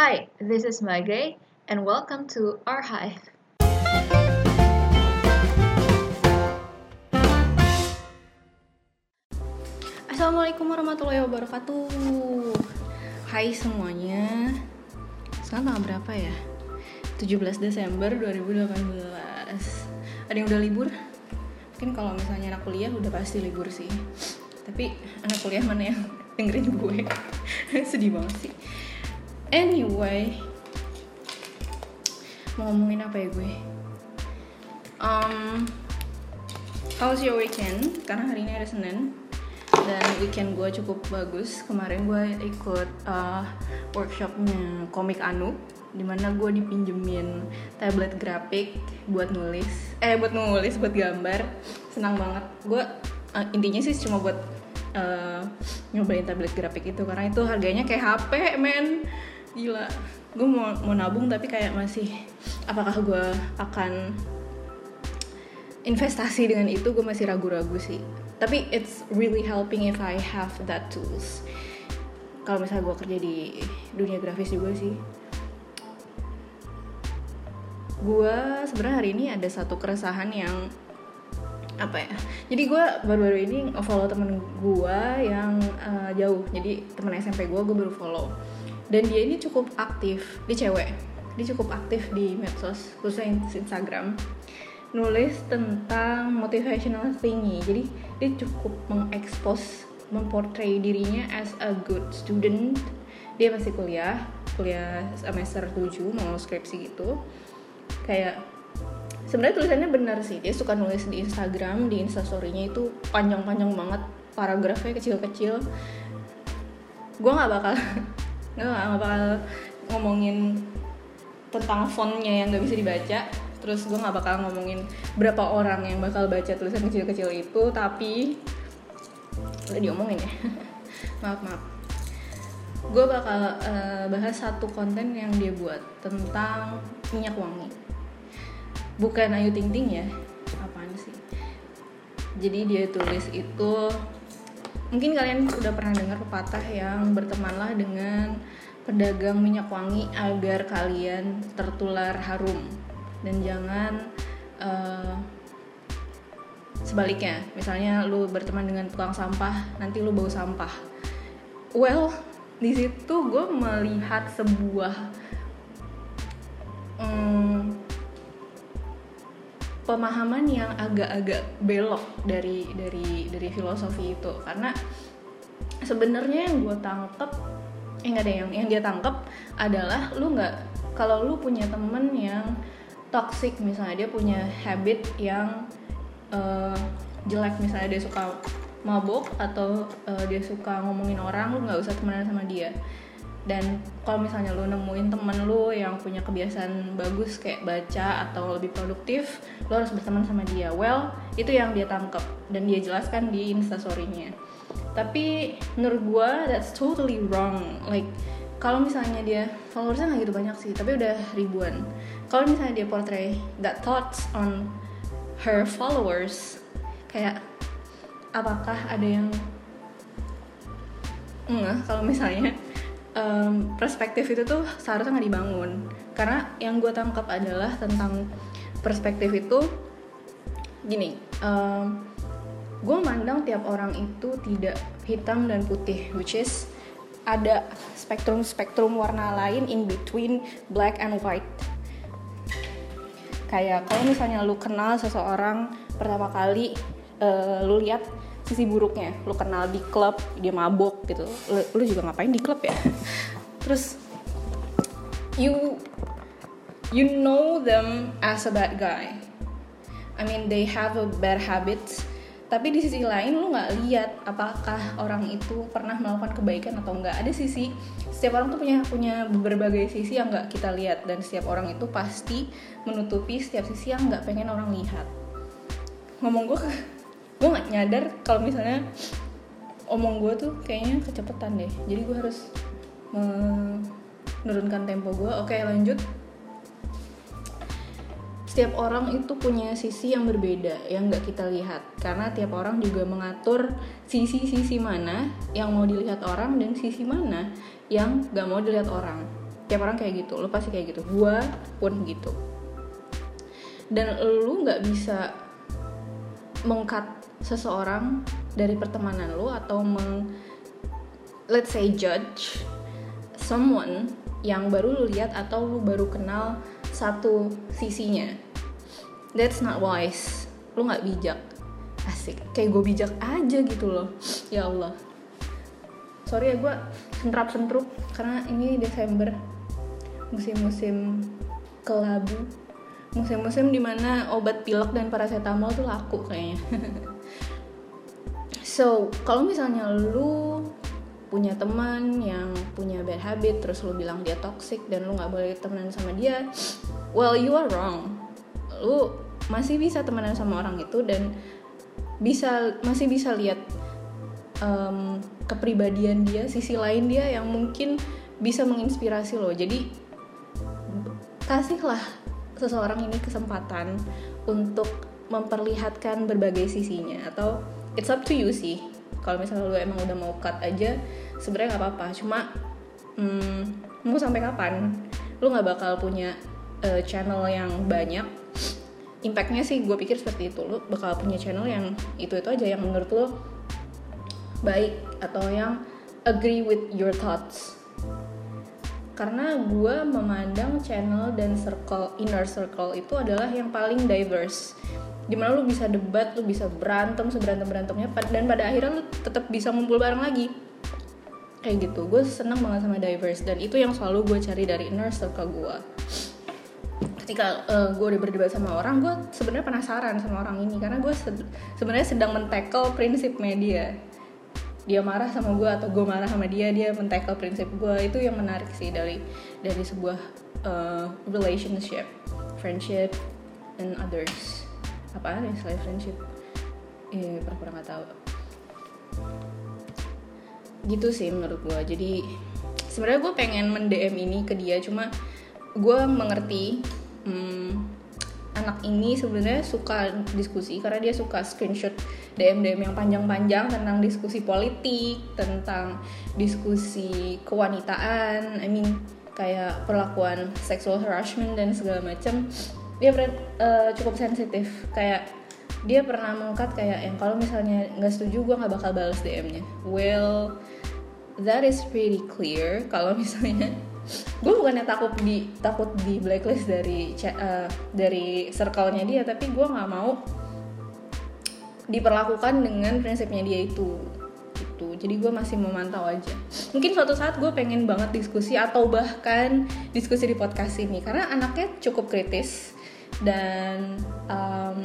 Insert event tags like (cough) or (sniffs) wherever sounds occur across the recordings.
Hi, this is Maggie, and welcome to our hive. Assalamualaikum warahmatullahi wabarakatuh Hai semuanya Sekarang tanggal berapa ya? 17 Desember 2018 Ada yang udah libur? Mungkin kalau misalnya anak kuliah udah pasti libur sih Tapi anak kuliah mana yang dengerin gue (laughs) Sedih banget sih Anyway Mau ngomongin apa ya gue? Um, How's your weekend? Karena hari ini ada Senin dan weekend gue cukup bagus. Kemarin gue ikut uh, workshopnya komik Anu di mana gue dipinjemin tablet grafik buat nulis. Eh buat nulis buat gambar. Senang banget. Gue uh, intinya sih cuma buat uh, nyobain tablet grafik itu karena itu harganya kayak HP men gila. Gue mau mau nabung tapi kayak masih apakah gue akan investasi dengan itu? Gue masih ragu-ragu sih. Tapi it's really helping if I have that tools. Kalau misalnya gue kerja di dunia grafis juga sih. Gue sebenarnya hari ini ada satu keresahan yang apa ya? Jadi gue baru-baru ini follow temen gue yang uh, jauh. Jadi temen SMP gue gue baru follow dan dia ini cukup aktif dia cewek. Dia cukup aktif di medsos khususnya Instagram. Nulis tentang motivational thingy. Jadi dia cukup mengekspos memportray dirinya as a good student. Dia masih kuliah kuliah semester 7 mau skripsi gitu. Kayak sebenarnya tulisannya benar sih. Dia suka nulis di Instagram di instastorynya itu panjang-panjang banget paragrafnya kecil-kecil. Gue nggak bakal (laughs) nggak bakal ngomongin tentang fontnya yang nggak bisa dibaca. Terus gue nggak bakal ngomongin berapa orang yang bakal baca tulisan kecil-kecil itu tapi udah diomongin ya. (laughs) Maaf maaf. Gue bakal uh, bahas satu konten yang dia buat tentang minyak wangi. Bukan Ayu Ting Ting ya? Apaan sih? Jadi dia tulis itu mungkin kalian udah pernah dengar pepatah yang bertemanlah dengan pedagang minyak wangi agar kalian tertular harum. Dan jangan uh, sebaliknya. Misalnya lu berteman dengan tukang sampah nanti lu bau sampah. Well di situ gue melihat sebuah um, pemahaman yang agak-agak belok dari dari dari filosofi itu. Karena sebenarnya yang gue tangkep eh ada yang yang dia tangkep adalah lu nggak kalau lu punya temen yang toxic misalnya dia punya habit yang uh, jelek misalnya dia suka mabuk atau uh, dia suka ngomongin orang lu nggak usah temenan sama dia dan kalau misalnya lu nemuin temen lu yang punya kebiasaan bagus kayak baca atau lebih produktif lu harus berteman sama dia. Well itu yang dia tangkap dan dia jelaskan di instastorynya tapi menurut gue that's totally wrong. Like kalau misalnya dia followersnya nggak gitu banyak sih tapi udah ribuan. Kalau misalnya dia portray that thoughts on her followers kayak apakah ada yang enggak kalau misalnya um, perspektif itu tuh seharusnya nggak dibangun karena yang gue tangkap adalah tentang perspektif itu gini um, gue mandang tiap orang itu tidak hitam dan putih which is ada spektrum-spektrum warna lain in between black and white. Kayak kalau misalnya lu kenal seseorang pertama kali uh, lu lihat sisi buruknya, lu kenal di klub dia mabok gitu, lu, lu juga ngapain di klub ya? Terus you you know them as a bad guy. I mean they have a bad habits. Tapi di sisi lain lu nggak lihat apakah orang itu pernah melakukan kebaikan atau enggak ada sisi setiap orang tuh punya punya berbagai sisi yang nggak kita lihat. Dan setiap orang itu pasti menutupi setiap sisi yang nggak pengen orang lihat. Ngomong gue gue nggak nyadar kalau misalnya omong gue tuh kayaknya kecepatan deh. Jadi gue harus menurunkan tempo gue oke lanjut. Setiap orang itu punya sisi yang berbeda yang nggak kita lihat. Karena tiap orang juga mengatur sisi-sisi mana yang mau dilihat orang dan sisi mana yang nggak mau dilihat orang. Tiap orang kayak gitu. Lu pasti kayak gitu. Gue pun gitu. Dan lu nggak bisa mengkat seseorang dari pertemanan lu atau meng let's say judge someone yang baru lu lihat atau lu baru kenal satu sisinya. That's not wise. Lu nggak bijak. Asik. Kayak gue bijak aja gitu loh. (sniffs) Ya Allah. Sorry ya gue sentrap sentrup karena ini Desember. Musim-musim kelabu. Musim-musim di mana obat pilek dan paracetamol tuh laku kayaknya (laughs) so kalau misalnya lu punya teman yang punya bad habit terus lu bilang dia toxic dan lu nggak boleh temenan sama dia well you are wrong. Lu masih bisa temenan sama orang itu dan bisa masih bisa lihat um, kepribadian dia sisi lain dia yang mungkin bisa menginspirasi lo. Jadi kasihlah seseorang ini kesempatan untuk memperlihatkan berbagai sisinya atau it's up to you sih. Kalau misalnya lu emang udah mau cut aja sebenarnya nggak apa-apa. Cuma hmm, mau sampai kapan? Lu nggak bakal punya uh, channel yang banyak. Impactnya sih gue pikir seperti itu. Lu bakal punya channel yang itu itu aja yang menurut lo baik atau yang agree with your thoughts. Karena gue memandang channel dan circle inner circle itu adalah yang paling diverse di mana lu bisa debat lu bisa berantem seberantem berantemnya dan pada akhirnya lu tetap bisa ngumpul bareng lagi. Kayak gitu. Gue seneng banget sama diverse dan itu yang selalu gue cari dari inner circle gue ketika uh, gue udah berdebat sama orang gue sebenarnya penasaran sama orang ini karena gue se sebenarnya sedang mentackle prinsip media. Dia marah sama gue atau gue marah sama dia dia mentackle prinsip gue itu yang menarik sih dari dari sebuah uh, relationship friendship and others apa nih selain friendship? Eh pernah-pernah nggak tahu. Gitu sih menurut gue jadi sebenarnya gue pengen mendm ini ke dia cuma gue mengerti hmm, anak ini sebenarnya suka diskusi karena dia suka screenshot DM DM yang panjang-panjang tentang diskusi politik, tentang diskusi kewanitaan, I mean kayak perlakuan sexual harassment dan segala macam. Dia uh, cukup sensitif, kayak dia pernah mengangkat kayak yang kalau misalnya nggak setuju gue nggak bakal balas DM-nya. Well, that is pretty clear. Kalau misalnya (laughs) gue bukannya takut di takut di blacklist dari uh, dari circle-nya dia tapi gue nggak mau diperlakukan dengan prinsipnya dia itu. Gitu. Jadi gue masih memantau aja. Mungkin suatu saat gue pengen banget diskusi atau bahkan diskusi di podcast ini karena anaknya cukup kritis dan um,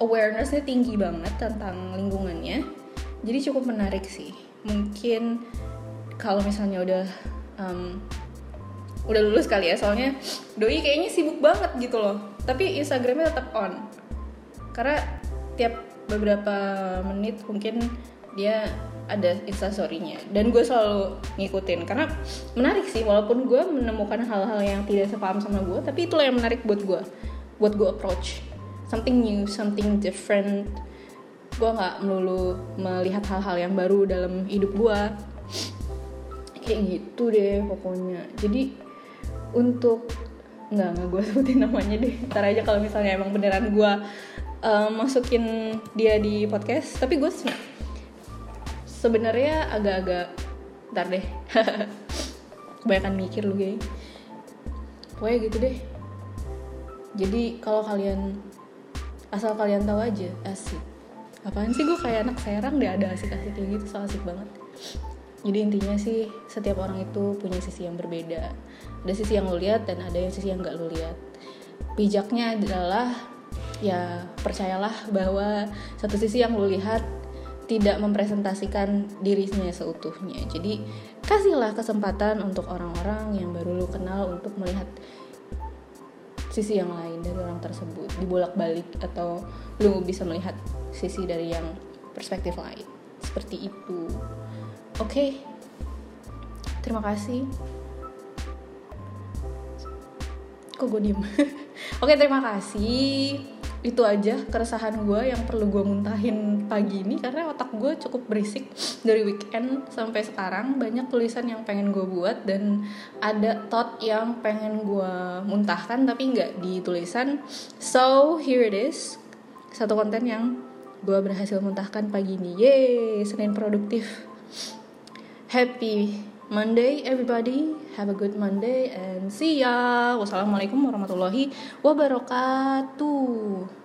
awarenessnya tinggi banget tentang lingkungannya. Jadi cukup menarik sih. Mungkin kalau misalnya udah um, udah lulus kali ya soalnya doi kayaknya sibuk banget gitu loh. Tapi instagramnya tetap on. Karena tiap beberapa menit mungkin dia ada instastorynya dan gue selalu ngikutin. Karena menarik sih walaupun gue menemukan hal-hal yang tidak sepaham sama gue tapi itulah yang menarik buat gue buat gue approach. Something new something different. Gue nggak melulu melihat hal-hal yang baru dalam hidup gue kayak gitu deh pokoknya. Jadi untuk nggak nggak gue (laughs) sebutin namanya deh. Ntar aja kalau misalnya emang beneran gue uh, masukin dia di podcast. Tapi gue sebenarnya agak-agak ntar deh. (laughs) Kebanyakan mikir lu gay pokoknya gitu deh jadi kalau kalian asal kalian tahu aja asik. Apaan sih gue kayak anak serang deh ada asik-asik kayak gitu so asik banget. Jadi intinya sih setiap orang itu punya sisi yang berbeda. Ada sisi yang lo lihat dan ada yang sisi yang nggak lo lihat. Bijaknya adalah ya percayalah bahwa satu sisi yang lo lihat tidak mempresentasikan dirinya seutuhnya. Jadi kasihlah kesempatan untuk orang-orang yang baru lo kenal untuk melihat sisi yang lain dari orang tersebut dibolak-balik atau lo bisa melihat sisi dari yang perspektif lain. Seperti itu. Oke. Okay. terima kasih. Kok gue diem? (laughs) Oke terima kasih itu aja keresahan gue yang perlu gue muntahin pagi ini karena otak gue cukup berisik dari weekend sampai sekarang. Banyak tulisan yang pengen gue buat dan ada thought yang pengen gue muntahkan tapi nggak di tulisan. So here it is. Satu konten yang gue berhasil muntahkan pagi ini. Yeay senin produktif. Happy Monday everybody. Have a good Monday and see ya. Wassalamualaikum warahmatullahi wabarakatuh